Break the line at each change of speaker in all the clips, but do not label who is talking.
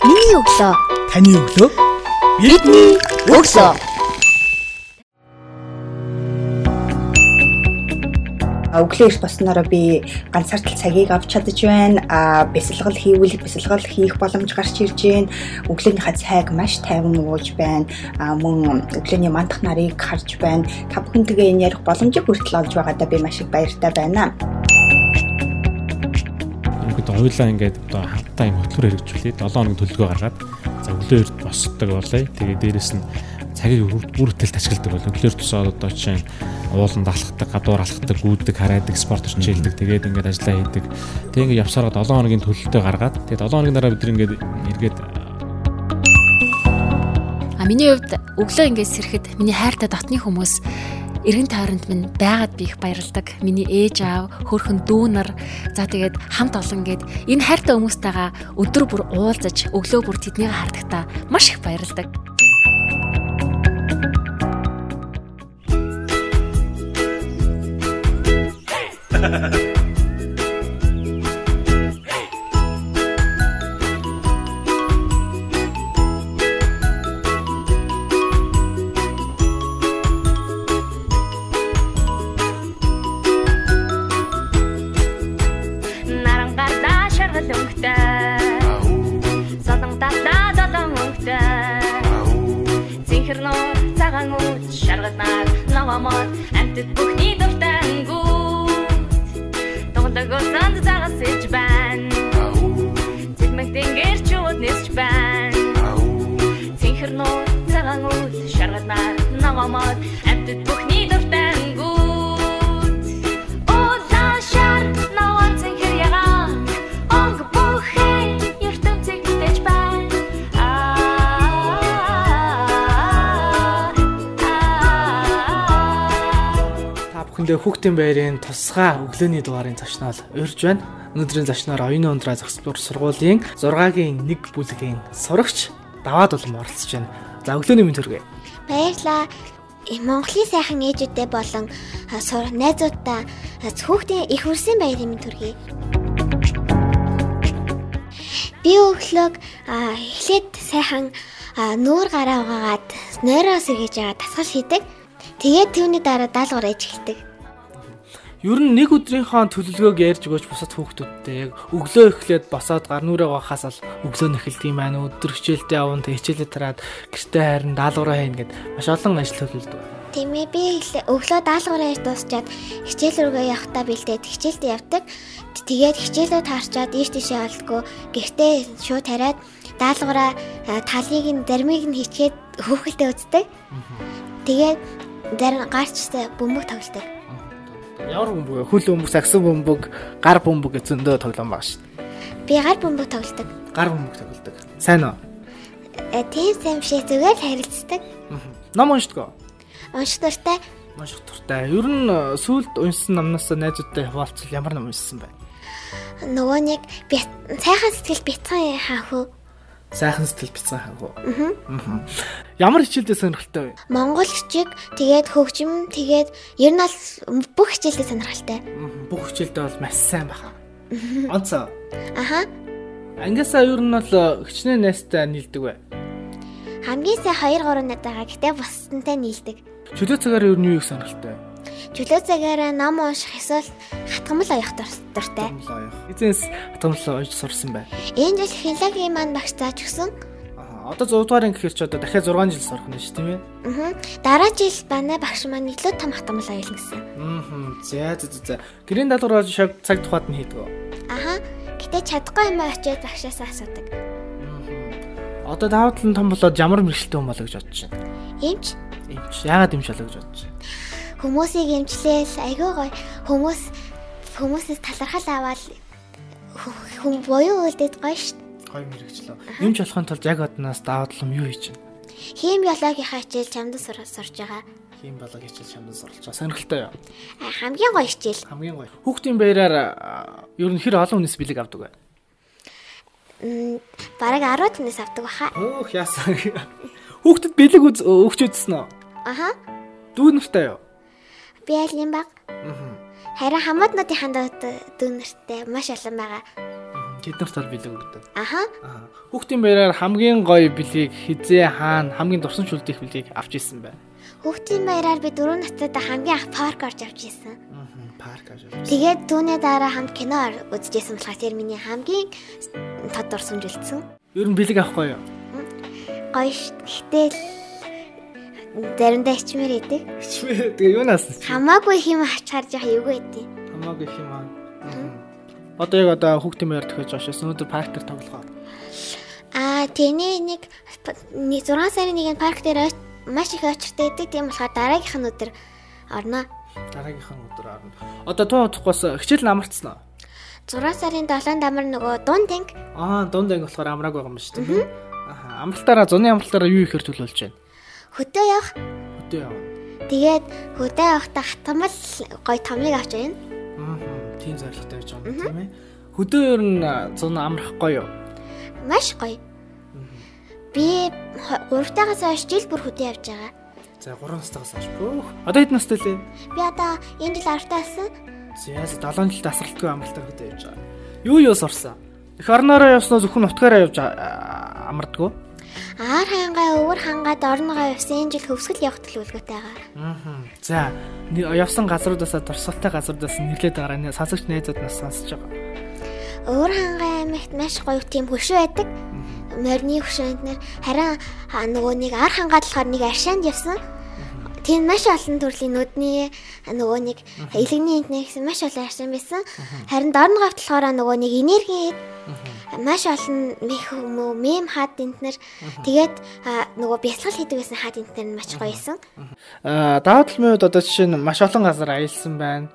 Миний өглөө.
Таны өглөө.
Бидний өглөө.
өглөө эрт боснороо би ганцаардл цагийг авч чадаж байна. А бясалгал хийвэл бясалгал хийх боломж гарч ирж байна. Өглөөнийхөө цайг маш тайван ууж байна. А мөн өглөөний мандах нарыг харж байна. Та бүхэнтэйгээ энэ ярих боломжийг хүртэл олж байгаадаа би маш их баяртай байна.
Ингээд ойлаа ингээд одоо хамтдаа юм хөтлөр хэрэгжүүлээд 7 хоног төлөвлөгөө гаргаад за өглөө эрт босдог болъё. Тэгээ дээрэс нь цагийг бүр хөтэлд ашигладаг бол өглөөр тусаад одоо жишээ нь ууланд алхахдаг, гадуур алхахдаг, гүйдэг, хараадаг, спорт хичээлдэг, тэгээд ингээд ажиллаа хийдэг. Тэг ингээд явсараад 7 хоногийн төлөлтөө гаргаад тэгээд 7 хоногийн дараа бид ингээд эргээд
А миний хувьд өглөө ингээд сэрэхэд миний хайртай дотны хүмүүс эргэн тойронд минь байгаад би их баярлдаг. Миний ээж аав, хөрхөн дүү нар за тэгээд хамт олон гээд энэ хайртай хүмүүстэйгээ өдөр бүр уулзаж өглөө бүр тэднийг хардахдаа маш их баярлдаг.
Нарангардаа
More. Бүхэндээ хүүхдийн байрын тусгай өглөөний дугаарын зочноор урьж байна. Өнөөдрийн зочноор оюуны ундраа зохицлуур сургуулийн 6-гийн 1 бүлгийн сурагч даваад улам оролцож байна. За өглөөний мэнд хүргэе.
Баярлаа. Э, Монголын сайхан ээжүүдтэй болон сур- найзуудтай а, хүүхдийн их хүрсэн баярын минь төргий. Би өглөөг эхлээд сайхан нүүр гараа угаагаад нойроо сэргийж байгаа дасгал хийдэг. Тэгээд түүний дараа даалгавар ээж эхэлдэг.
Ер нь нэг өдрийнхөө төлөвлөгөөг ярьж өгөөч бусад хүүхдүүдтэй яг өглөө эхлээд босоод гар нүрээ гахаас л өглөө нь эхэлдэг юм байна. Өдөр хичээлдээ явна, тэг хичээлээ тараад гэртээ харин даалгавраа хийнэ гэд маш олон ажил төлөвлөдөг.
Тийм ээ би өглөө даалгавраа хийж дуусчаад хичээл рүүгээ явахдаа бэлдээд хичээлдээ явдаг. Тэгээд хичээлээ таарчаад ийш тийшээ олдгоо гэртээ шууд тариад даалгавраа талыг нь зармыг нь хийчихэд хөөхөлдөө үздэг. Тэгээд зарим гарчтай бөмбөг тоглодог.
Ямар бөмбөг вэ? Хөл бөмбөг, саксон бөмбөг, гар бөмбөг гэж зөндөө тоглоом байгаа шүү дээ.
Би гар бөмбөг тоглодог.
Гар бөмбөг тоглодог. Сайн уу?
Э, Тийм сайн биш ээ, зүгээр л харилцдаг.
Ном уншдаг.
Унших дуртай.
Маш их туртай. Ер нь э, сүүлд уншсан номноос найзуудтай хаваалцвал ямар ном уншсан бэ?
Нөгөө нэг сайхан сэтгэл бяцхан хаахуу.
Сайхан сэтгэл бицэн хаагуу. Аа. Ямар хичээлдээ сонирхолтой вэ?
Монгол хичээг тэгээд хөгжим тэгээд ер нь бол бүх хичээлдээ сонирхолтой.
Бүх хичээлдээ бол маш сайн баха. Онцоо.
Аха.
Ангиасаа ер нь бол э, хичнээн найстай нийлдэг бай.
Хамгийн сайн 2 3 найдагаа гэтээ бусдантай нийлдэг.
Чөлөө цагаар ер нь юу их сонирхолтой вэ?
Чөлөө цагаараа ном унших эсвэл хатгамал оёх дур- дуртай.
Эзэнс хатгамлаа ойж сурсан бай.
Энэ жил хинлагийн маань багш зааж өгсөн.
Аа. Одоо 100 дугаарын гэхэр ч одоо дахиад 6 жил сурах нь шүү тийм ээ.
Аа. Дараа жил манай багш маань илүү том хатгамал оёлно гэсэн.
Аа. За за за. Гэрийн даалгавар шав цаг тухайд нь хийдэг.
Аха. Гэтээ чадахгүй юм очиод багшаасаа асуудаг.
Одоо даваад л том болоод ямар мэрэгчлээ юм болоо гэж бодож байна.
Эмч
Эмч яагаад эмч болоо гэж бодож байна.
Хүмүүсийг эмчлээл айгүй гоё хүмүүс хүмүүсээс талархал аваад хүм буюу үлдээд гоё шүү.
Гой мэрэгчлээ. Эмч болохын тулд яг одноос юм юу хийж байна?
Хим биологийнхаа хичээл чамд сур- сурж байгаа.
Хийм болоо гэж шамдан суралж байгаа. Сонирхолтой юу?
Хамгийн гоё хичээл.
Хамгийн гоё. Хүүхдийн баяраар аа, ер нь хэр олон хүнээс бэлэг авдаг вэ?
М, Бараг 10 тоннос авдаг баха.
Өөх яасан. Хүүхдэд бэлэг өгч үзсэн үү?
Аха.
Дүү нартай юу?
Би юм баг. Харин хамаатнуудын хандаад дүүнэртэй маш олон байгаа.
Тэд нарт бол бэлэг өгдөг.
Аха.
Хүүхдийн баяраар хамгийн гоё бэлгийг хизээ хаана хамгийн дурсан шүлдэх бэлгийг авч исэн байна.
Хүүхдийн баяраар би дөрөв настай хамгийн анх парк орж авч ирсэн.
Парк авч исэн.
Тэгээд түүний дараа хамт кино үзчихсэн болохоор тэр миний хамгийн тод дурсамжилсан.
Ер нь бэлэг авах гоё юу?
Гоё ш. Гэтэл заримдаа ичмэр идэг.
Хичмээ тэгээ юунаас нь
Хамаагүй хэм авчаар жоох эвгүй идэв.
хамаагүй их юм аа. Одоо яг одоо хүүхдийн баяр төхөж очсон. Өнөөдөр парк дээр тоглохоо.
Аа тэний нэг 6 сарын нэг нь парк дээр маш их очиртай идэг. Тийм болохоор дараагийнх нь өдөр орно.
Дараагийнх нь өдөр орно. Одоо туу утгаас хичээл намарцсан уу?
6 сарын 7-нд амар нөгөө дуун танк
Аа, дунд анги болохоор амрааг байгаа юм шүү дээ. Аа, амралтаараа зуны амралтаараа юу ихээр төлөвлөж байна?
Хөдөө явах.
Өдөө яваа.
Тэгээд хөдөө явахдаа хатамал гой томыг авч байна.
Аа, тийм зорилготой байж байгаа юм тийм ээ. Хөдөө ер нь зун амрах гоё юу?
Маш гоё. Би 3-таагаас хойш жил бүр хөдөө явж байгаа.
За 3 настайгаас хойш. Өөх. Одоо хэд настай лээ?
Би одоо энэ жил 10 таасан.
Зяас 7 жилд асралтгүй амралтаар хөдөө явж байгаа. Юу юу сурсан? Их орноороо явсноо зөвхөн утгаараа явж амардгүй.
Аар хангаа өвөр хангаад орногоо явсан энэ жил хөвсгөл явах төлөвлөгөөтэй байгаа.
Аа. За, явсан газруудаасаа дурсгалтай газруудаас нэрлээд нэ сансагч найзууд нас сонсож байгаа.
Өвөр хангаа аймагт маш гоё тийм хөшөө байдаг. Морины хөшөөнд нэр харин нөгөө нэг ар хангаад болохоор нэг аршаанд явсан. Тийм маш олон төрлийн нүдний нөгөө нэг элэгний энтнэ гэсэн маш олон аршаан байсан. Харин дорн гавт болохоор нөгөө нэг энерги маш олон мэх хүмүү мем хад энтнэр тэгээд нөгөө бясалгал хийдэг байсан хад энтнэр нь маш гоё байсан.
Аа, даваа талмын үед одоо жишээ нь маш олон газар аялсан байна.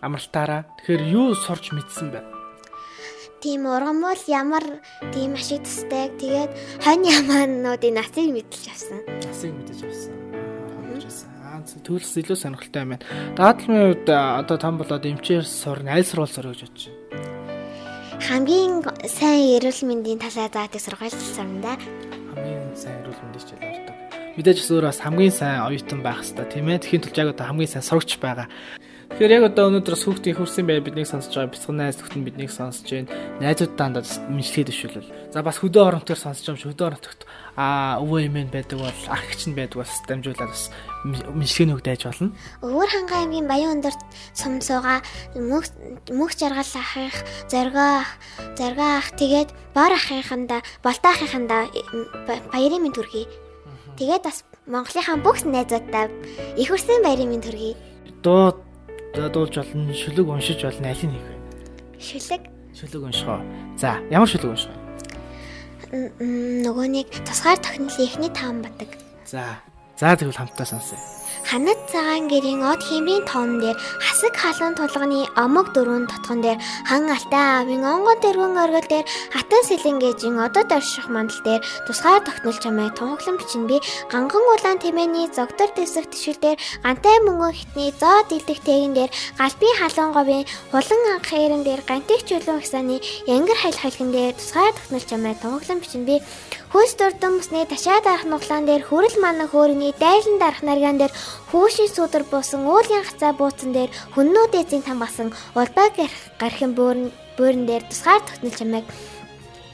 Амралтаараа. Тэгэхээр юу сурч мэдсэн бэ?
Тийм ургамал ямар тийм ашиг тусдаг. Тэгээд хонь ямаануудын насыг мэдэлж авсан.
Насыг мэдэж авсан. Аа, төлс илүү сонирхолтой юм байна. Талмын үед одоо том болоод эмчээр сурна, аль сурвал сурах гэж бодож байна.
Хамгийн сайн эрүүл мэндийн талаар заадаг сургууль сурна да.
Хамгийн сайн эрүүл мэндийн хичээл ордог. Мэдээж бас өөрөө бас хамгийн сайн оюутан байх хэрэгтэй тийм ээ. Тэхийн тулд яг одоо хамгийн сайн сурагч байгаа. Тэгэхээр яг одоо өнөөдөр бас хүүхдийн хөрсөн бай биднийг сонсож байгаа бяцхан найз зөвхөн биднийг сонсож байна. Найзуудаа дандаа мэдлэгээ дэвшүүлвэл. За бас хөдөө оронтоор сонсож юм хөдөө оронтогт аа өвөө эмээ нь байдаг бол ах эгч нь байдаг бас дамжуулаад бас мэдлэгээ нөгдөөж болно.
Өвөр хангаа аймгийн Баян өндөрт сумсууга мөх мөх жаргал ахих, зоргоо зоргоо ах тэгээд бор ахыханда, болтоо ахыханда баярын минь төргий. Тэгээд бас Монголынхаа бүх найзуудаа их хүрсэн баярын минь төргий.
Дуу дуулж болно, шүлэг уншиж болно, аль нь хийх вэ?
Шүлэг
Шүлэг унших уу. За, ямар шүлэг унших вэ?
нөгөө нэг тусгаар тохиолын эхний таан батаг.
За. За тэгвэл хамтдаа сонсъё.
Ханад цагаан гэрийн од хэмрийн тоон дээр хасаг халуун тулганы омог дөрвөн тотгон дээр хан алтай аавын онгон тэргүүн оргил дээр хатан сэлэнгэжийн одод орших мандал дээр тусгаар тогтнол чамайг тунхаглан бичин би. Ганган улаан тэмээний зогдор дэвсэх тишүүл дээр гантай мөнгөн хитний зоо дэлдэх тээгэн дээр галбийн халуун говийн хулан анх хэрэн дээр гантик чулуун хсааны янгар хайл хайлхан дээр тусгаар тогтнол чамайг тунхаглан бичин би. Хөөс дурдан мөсний ташаа дарах нуглаан дээр хүрэл манан хөөрөний дайлан дарах наргаан дээр хүүшийн сүдэр буусан уулын хацаа бууцан дээр хүннүүд эзэн там басан улбаа гарахын буурн буурн дээр тусгаар тогтнол чамайг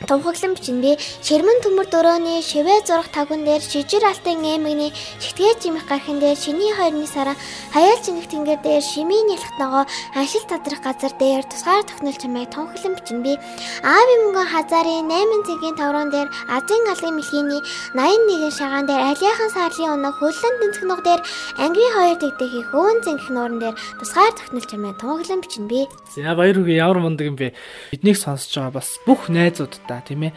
Тунхаглан бичиндээ ширмэн төмөр дөрөөний шивэ зурх тагван дээр шижир алтан эмэгний шигтгээ жимэх гархин дээр шиний хойрны сараа хаяал чингэх тэнгэр дээр шимийн нялхт ногоо аншил тадрах газар дээр тусгаар тохнол чамайг тунхаглан бичиндээ аавын мөнгөн хазаарын 8 цэгийн таврон дээр азийн алын мэлхийний 81 шагаан дээр алиахан саарлын өнөө хөллөн тэнцэх нуг дээр ангийн хоёр тэгдэхий хөөн зингэх нууран дээр тусгаар тохнол чамайг тунхаглан бичиндээ
За баяр үгүй ямар мундаг юм бэ? Биднийг сонсож байгаа бас бүх найзуудаа тийм ээ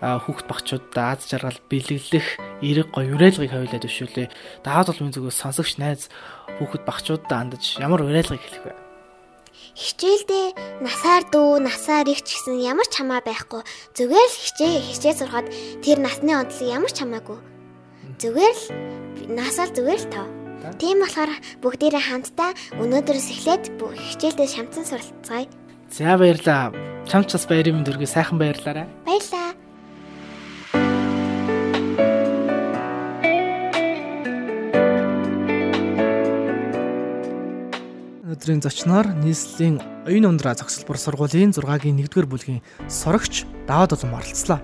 хүүхд багчуудаа аз жаргал бэлэглэх эрэг гоё уриалгыг хавилаад өшөөлээ. Даавал бол минь зүгээс сонсогч найз хүүхд багчуудаа андаж ямар уриалгыг хэлэх вэ?
Хичээлдээ насаар дүү, насаар их ч гэсэн ямар ч хамаа байхгүй. Зүгээр л хичээ хичээ сурахад тэр насны онцлог ямар ч хамаагүй. Зүгээр л насаар зүгээр л тав. Тийм болохоор бүгдээрээ хамтдаа өнөөдрөөс эхлээд хичээлдээ шамтсан суралцгаая.
За баярлаа. Чамч бас баярын мэнд хүргэе. Сайхан баярлаарай.
Баярлаа.
өдрийн зочноор нийслэлийн оюун ундраа зохисолбор сургуулийн 6-гийн 1-р бүлгийн сурагч Даваад улам оролцлоо.